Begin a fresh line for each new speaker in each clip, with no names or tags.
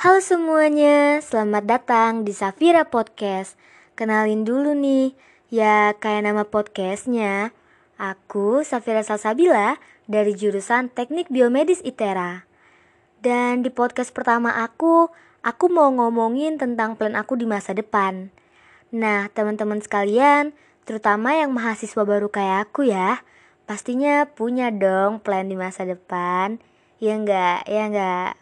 Halo semuanya, selamat datang di Safira Podcast. Kenalin dulu nih, ya kayak nama podcastnya. Aku Safira Salsabila dari jurusan Teknik Biomedis ITERA. Dan di podcast pertama aku, aku mau ngomongin tentang plan aku di masa depan. Nah, teman-teman sekalian, terutama yang mahasiswa baru kayak aku ya, pastinya punya dong plan di masa depan. Ya enggak, ya enggak.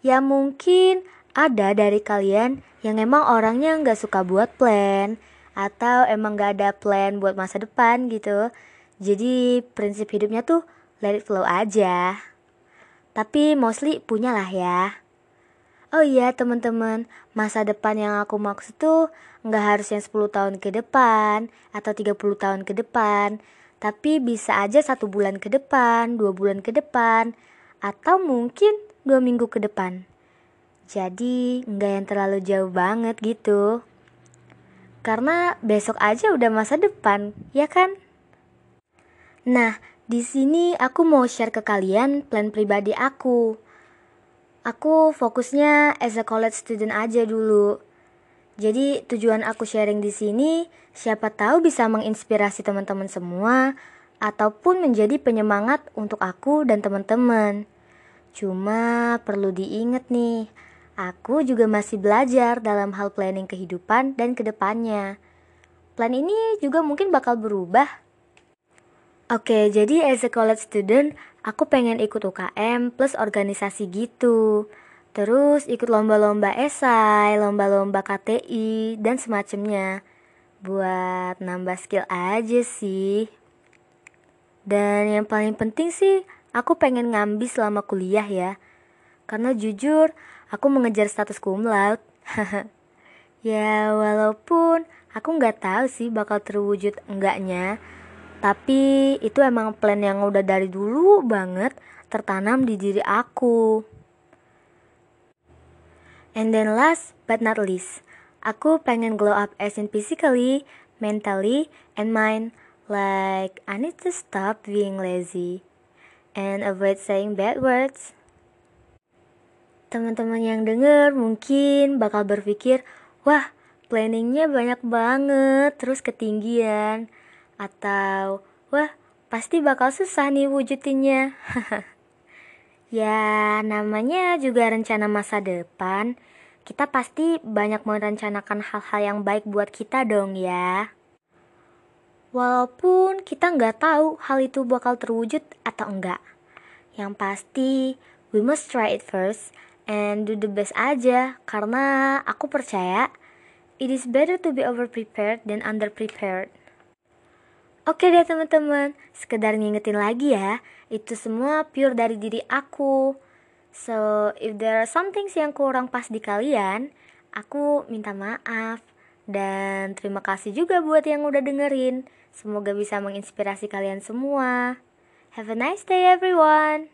Ya mungkin ada dari kalian yang emang orangnya nggak suka buat plan atau emang nggak ada plan buat masa depan gitu. Jadi prinsip hidupnya tuh let it flow aja. Tapi mostly punya lah ya. Oh iya teman-teman, masa depan yang aku maksud tuh nggak harus yang 10 tahun ke depan atau 30 tahun ke depan. Tapi bisa aja satu bulan ke depan, dua bulan ke depan, atau mungkin dua minggu ke depan. Jadi nggak yang terlalu jauh banget gitu. Karena besok aja udah masa depan, ya kan? Nah, di sini aku mau share ke kalian plan pribadi aku. Aku fokusnya as a college student aja dulu. Jadi tujuan aku sharing di sini siapa tahu bisa menginspirasi teman-teman semua ataupun menjadi penyemangat untuk aku dan teman-teman. Cuma perlu diingat nih, aku juga masih belajar dalam hal planning kehidupan dan ke depannya. Plan ini juga mungkin bakal berubah. Oke, jadi as a college student, aku pengen ikut UKM plus organisasi gitu. Terus ikut lomba-lomba esai, lomba-lomba KTI, dan semacamnya. Buat nambah skill aja sih. Dan yang paling penting sih, Aku pengen ngambil selama kuliah ya. Karena jujur, aku mengejar status cum laude. ya, walaupun aku nggak tahu sih bakal terwujud enggaknya. Tapi itu emang plan yang udah dari dulu banget tertanam di diri aku. And then last but not least, aku pengen glow up as in physically, mentally, and mind. Like, I need to stop being lazy and avoid saying bad words. Teman-teman yang denger mungkin bakal berpikir, wah planningnya banyak banget, terus ketinggian. Atau, wah pasti bakal susah nih wujudinnya. ya namanya juga rencana masa depan. Kita pasti banyak merencanakan hal-hal yang baik buat kita dong ya. Walaupun kita nggak tahu hal itu bakal terwujud atau enggak. Yang pasti, we must try it first and do the best aja karena aku percaya it is better to be over prepared than under prepared. Oke deh teman-teman, sekedar ngingetin lagi ya, itu semua pure dari diri aku. So, if there are some things yang kurang pas di kalian, aku minta maaf. Dan terima kasih juga buat yang udah dengerin. Semoga bisa menginspirasi kalian semua. Have a nice day everyone.